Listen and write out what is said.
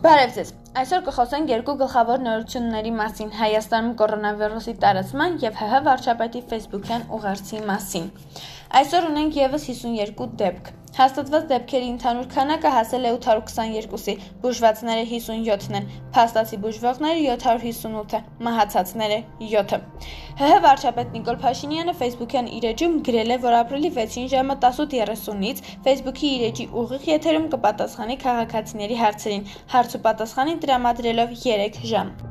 Բարև ձեզ։ Այսօր կխոսենք երկու գլխավոր նորությունների մասին՝ Հայաստանում կորոնավիրուսի տարածման եւ ՀՀ վարչապետի Facebook-յան ուղերձի մասին։ Այսօր ունենք եւս 52 դեպք։ Հաստատված դեպքերի ընդհանուր քանակը հասել է 822-ի, բուժվածները 57-ն են, փաստացի բուժվողները 758-ը, մահացածները 7-ը։ ՀՀ վարչապետ Նիկոլ Փաշինյանը Facebook-յան իր էջում գրել է, որ ապրիլի 6-ին ժամը 18:30-ից Facebook-ի իր էջի ուղիղ եթերում կպատասխանի քաղաքացիների հարցերին, հարց ու պատասխանին տրամադրելով 3 ժամ։